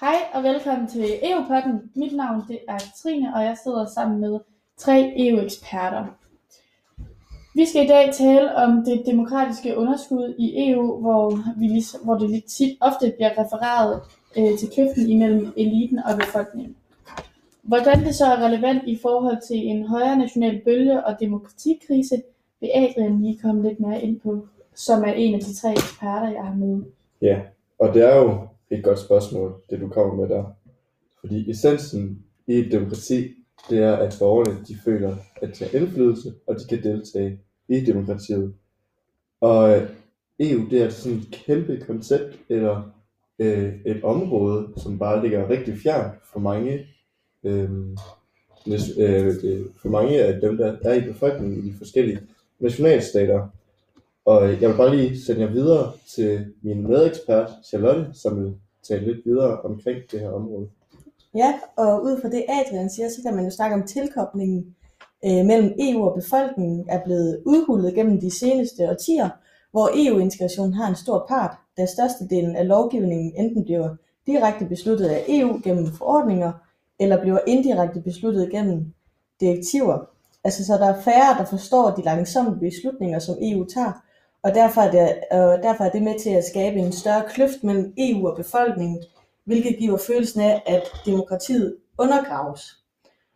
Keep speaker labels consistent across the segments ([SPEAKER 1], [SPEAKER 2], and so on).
[SPEAKER 1] Hej og velkommen til EU-podden. Mit navn det er Katrine, og jeg sidder sammen med tre EU-eksperter. Vi skal i dag tale om det demokratiske underskud i EU, hvor, vi, hvor det lidt tit ofte bliver refereret øh, til kløften imellem eliten og befolkningen. Hvordan det så er relevant i forhold til en højere national bølge og demokratikrise, vil Adrian lige komme lidt mere ind på, som er en af de tre eksperter, jeg har med.
[SPEAKER 2] Ja, og det er jo et godt spørgsmål, det du kommer med der. Fordi essensen i et demokrati, det er, at borgerne de føler, at de har indflydelse, og de kan deltage i demokratiet. Og øh, EU, det er sådan et kæmpe koncept, eller øh, et område, som bare ligger rigtig fjernt for mange, øh, øh, øh, for mange af dem, der er i befolkningen i de forskellige nationalstater. Og jeg vil bare lige sende jer videre til min medekspert, Charlotte, som vil tale lidt videre omkring det her område.
[SPEAKER 3] Ja, og ud fra det Adrian siger, så kan man jo snakke om tilkoblingen øh, mellem EU og befolkningen er blevet udhullet gennem de seneste årtier, hvor EU-integrationen har en stor part, da størstedelen af lovgivningen enten bliver direkte besluttet af EU gennem forordninger, eller bliver indirekte besluttet gennem direktiver. Altså så der er færre, der forstår de langsomme beslutninger, som EU tager, og derfor er, det, og derfor er det med til at skabe en større kløft mellem EU og befolkningen, hvilket giver følelsen af, at demokratiet undergraves.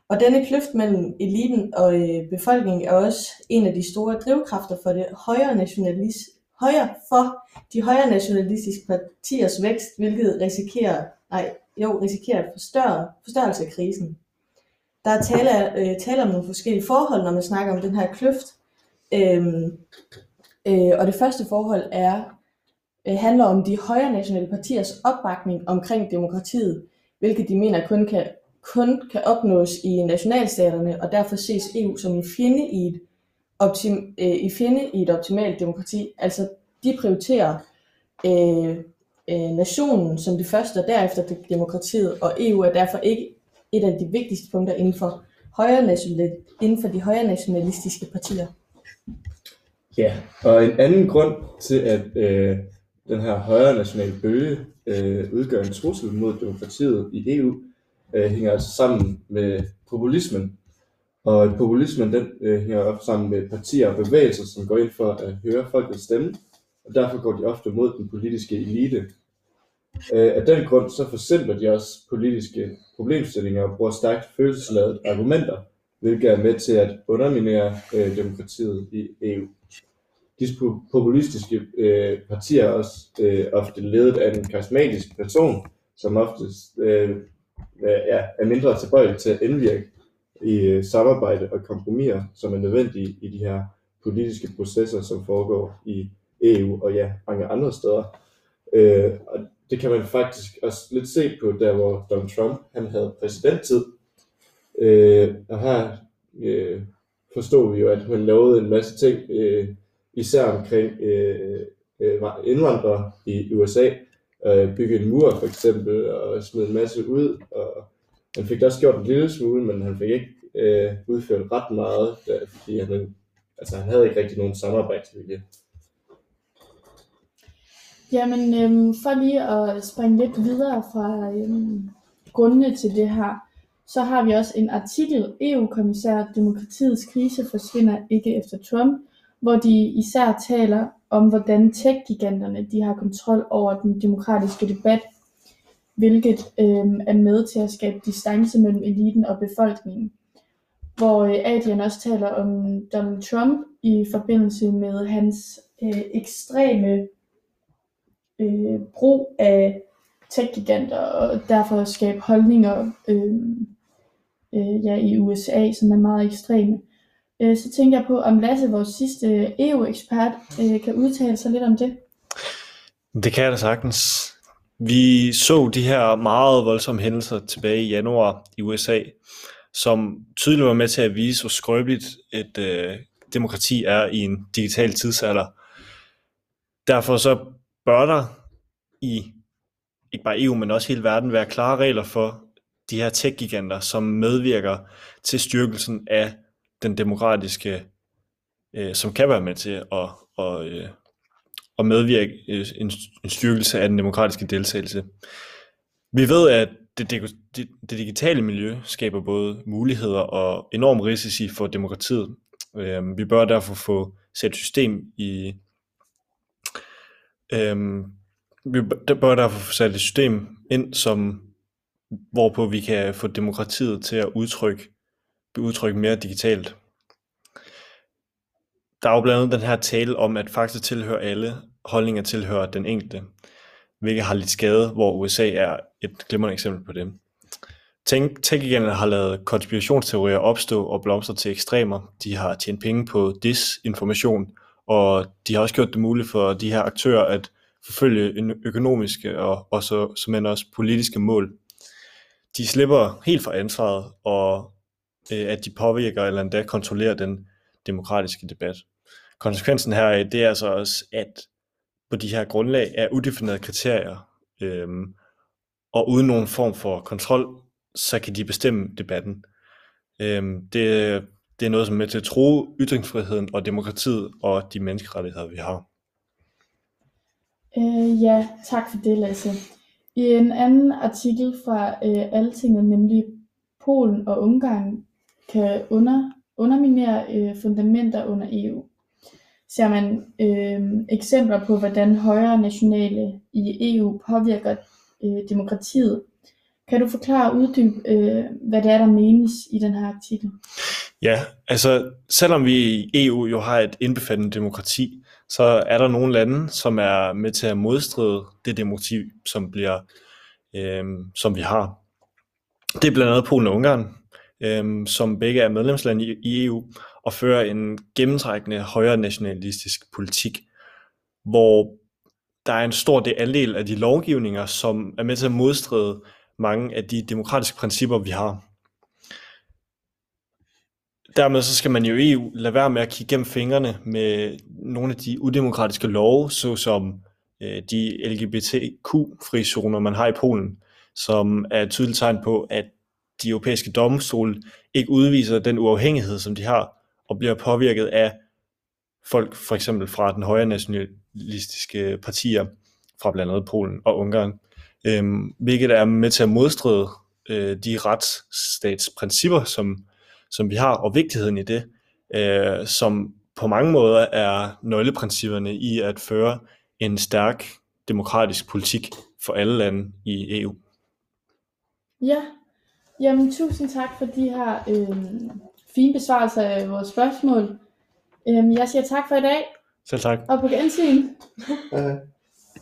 [SPEAKER 3] Og denne kløft mellem eliten og øh, befolkningen er også en af de store drivkræfter for det højere nationalis højere for de højere nationalistiske partiers vækst, hvilket risikerer, nej, jo, risikerer at forstørre, forstørrelse af krisen. Der er tale, øh, tale om nogle forskellige forhold, når man snakker om den her kløft. Øhm, Øh, og det første forhold er, øh, handler om de højre nationale partiers opbakning omkring demokratiet, hvilket de mener kun kan, kun kan opnås i nationalstaterne, og derfor ses EU som en fjende i et, optim, øh, i fjende i et optimalt demokrati. Altså, de prioriterer øh, øh, nationen som det første, og derefter det, demokratiet, og EU er derfor ikke et af de vigtigste punkter inden for, højre inden for de højre nationalistiske partier.
[SPEAKER 2] Ja, og en anden grund til, at øh, den her højre nationale bølge øh, udgør en trussel mod demokratiet i EU, øh, hænger altså sammen med populismen. Og populismen den øh, hænger op sammen med partier og bevægelser, som går ind for at høre folkets stemme, og derfor går de ofte mod den politiske elite. Øh, af den grund så forsimpler de også politiske problemstillinger og bruger stærkt følelsesladede argumenter, hvilket er med til at underminere øh, demokratiet i EU. Disse populistiske øh, partier er også øh, ofte ledet af en karismatisk person, som oftest øh, ja, er mindre tilbøjelig til at indvirke i øh, samarbejde og kompromiser, som er nødvendige i de her politiske processer, som foregår i EU og ja, mange andre steder. Øh, og det kan man faktisk også lidt se på, der hvor Donald Trump han havde præsidenttid. Øh, og her øh, forstod vi jo, at han lavede en masse ting, øh, især omkring øh, øh, indvandrere i USA, øh, bygge en mur for eksempel, og smide en masse ud, og han fik da også gjort en lille smule, men han fik ikke øh, udført ret meget, der, fordi han, altså, han havde ikke rigtig nogen samarbejdsvilje.
[SPEAKER 1] Jamen, øhm, for lige at springe lidt videre fra øhm, grundene til det her, så har vi også en artikel, EU-kommissær, demokratiets krise forsvinder ikke efter Trump, hvor de især taler om hvordan tech-giganterne de har kontrol over den demokratiske debat, hvilket øh, er med til at skabe distance mellem eliten og befolkningen. Hvor øh, Adrian også taler om Donald Trump i forbindelse med hans øh, ekstreme øh, brug af tech-giganter og derfor skabe holdninger øh, øh, ja, i USA, som er meget ekstreme. Øh, så tænker jeg på, om Lasse, vores sidste EU-ekspert, øh, kan udtale sig lidt om det.
[SPEAKER 4] Det kan jeg da sagtens. Vi så de her meget voldsomme hændelser tilbage i januar i USA, som tydeligt var med til at vise, hvor skrøbeligt et øh, demokrati er i en digital tidsalder. Derfor så bør der i ikke bare EU, men også hele verden være klare regler for de her tech-giganter, som medvirker til styrkelsen af den demokratiske, øh, som kan være med til at, og, øh, at medvirke øh, en, en styrkelse af den demokratiske deltagelse. Vi ved, at det, det, det, digitale miljø skaber både muligheder og enorm risici for demokratiet. Øh, vi bør derfor få sat system i Øh, vi bør derfor få sat et system ind, som hvorpå vi kan få demokratiet til at udtrykke, udtrykke mere digitalt. Der er jo blandt andet den her tale om, at fakta tilhører alle, holdninger tilhører den enkelte, hvilket har lidt skade, hvor USA er et glimrende eksempel på det. tech har lavet konspirationsteorier opstå og blomstre til ekstremer. De har tjent penge på disinformation, og de har også gjort det muligt for de her aktører at forfølge økonomiske og også, som også politiske mål de slipper helt fra ansvaret, og øh, at de påvirker eller endda kontrollerer den demokratiske debat. Konsekvensen her det er altså også, at på de her grundlag er udefinerede kriterier, øh, og uden nogen form for kontrol, så kan de bestemme debatten. Øh, det, det er noget, som er med til at tro ytringsfriheden og demokratiet og de menneskerettigheder, vi har.
[SPEAKER 1] Øh, ja, tak for det, Lasse. I en anden artikel fra øh, Altinget, nemlig Polen og Ungarn kan under, underminere øh, fundamenter under EU, ser man øh, eksempler på, hvordan højere nationale i EU påvirker øh, demokratiet. Kan du forklare og uddybe, øh, hvad det er, der menes i den her artikel?
[SPEAKER 4] Ja, altså selvom vi i EU jo har et indbefattende demokrati, så er der nogle lande, som er med til at modstride det demokrati, som bliver, øh, som vi har. Det er blandt andet Polen og Ungarn, øh, som begge er medlemslande i, i EU og fører en gennemtrækkende højre nationalistisk politik, hvor der er en stor del andel af de lovgivninger, som er med til at modstride mange af de demokratiske principper, vi har dermed så skal man jo i EU lade være med at kigge gennem fingrene med nogle af de udemokratiske love, såsom øh, de LGBTQ-fri zoner, man har i Polen, som er et tydeligt tegn på, at de europæiske domstole ikke udviser den uafhængighed, som de har, og bliver påvirket af folk for eksempel fra den højre nationalistiske partier fra blandt andet Polen og Ungarn, øh, hvilket er med til at modstride øh, de retsstatsprincipper, som som vi har, og vigtigheden i det, øh, som på mange måder er nøgleprincipperne i at føre en stærk demokratisk politik for alle lande i EU.
[SPEAKER 1] Ja, jamen tusind tak for de her øh, fine besvarelser af vores spørgsmål. Øh, jeg siger tak for i dag.
[SPEAKER 4] Selv tak.
[SPEAKER 1] Og på gensyn.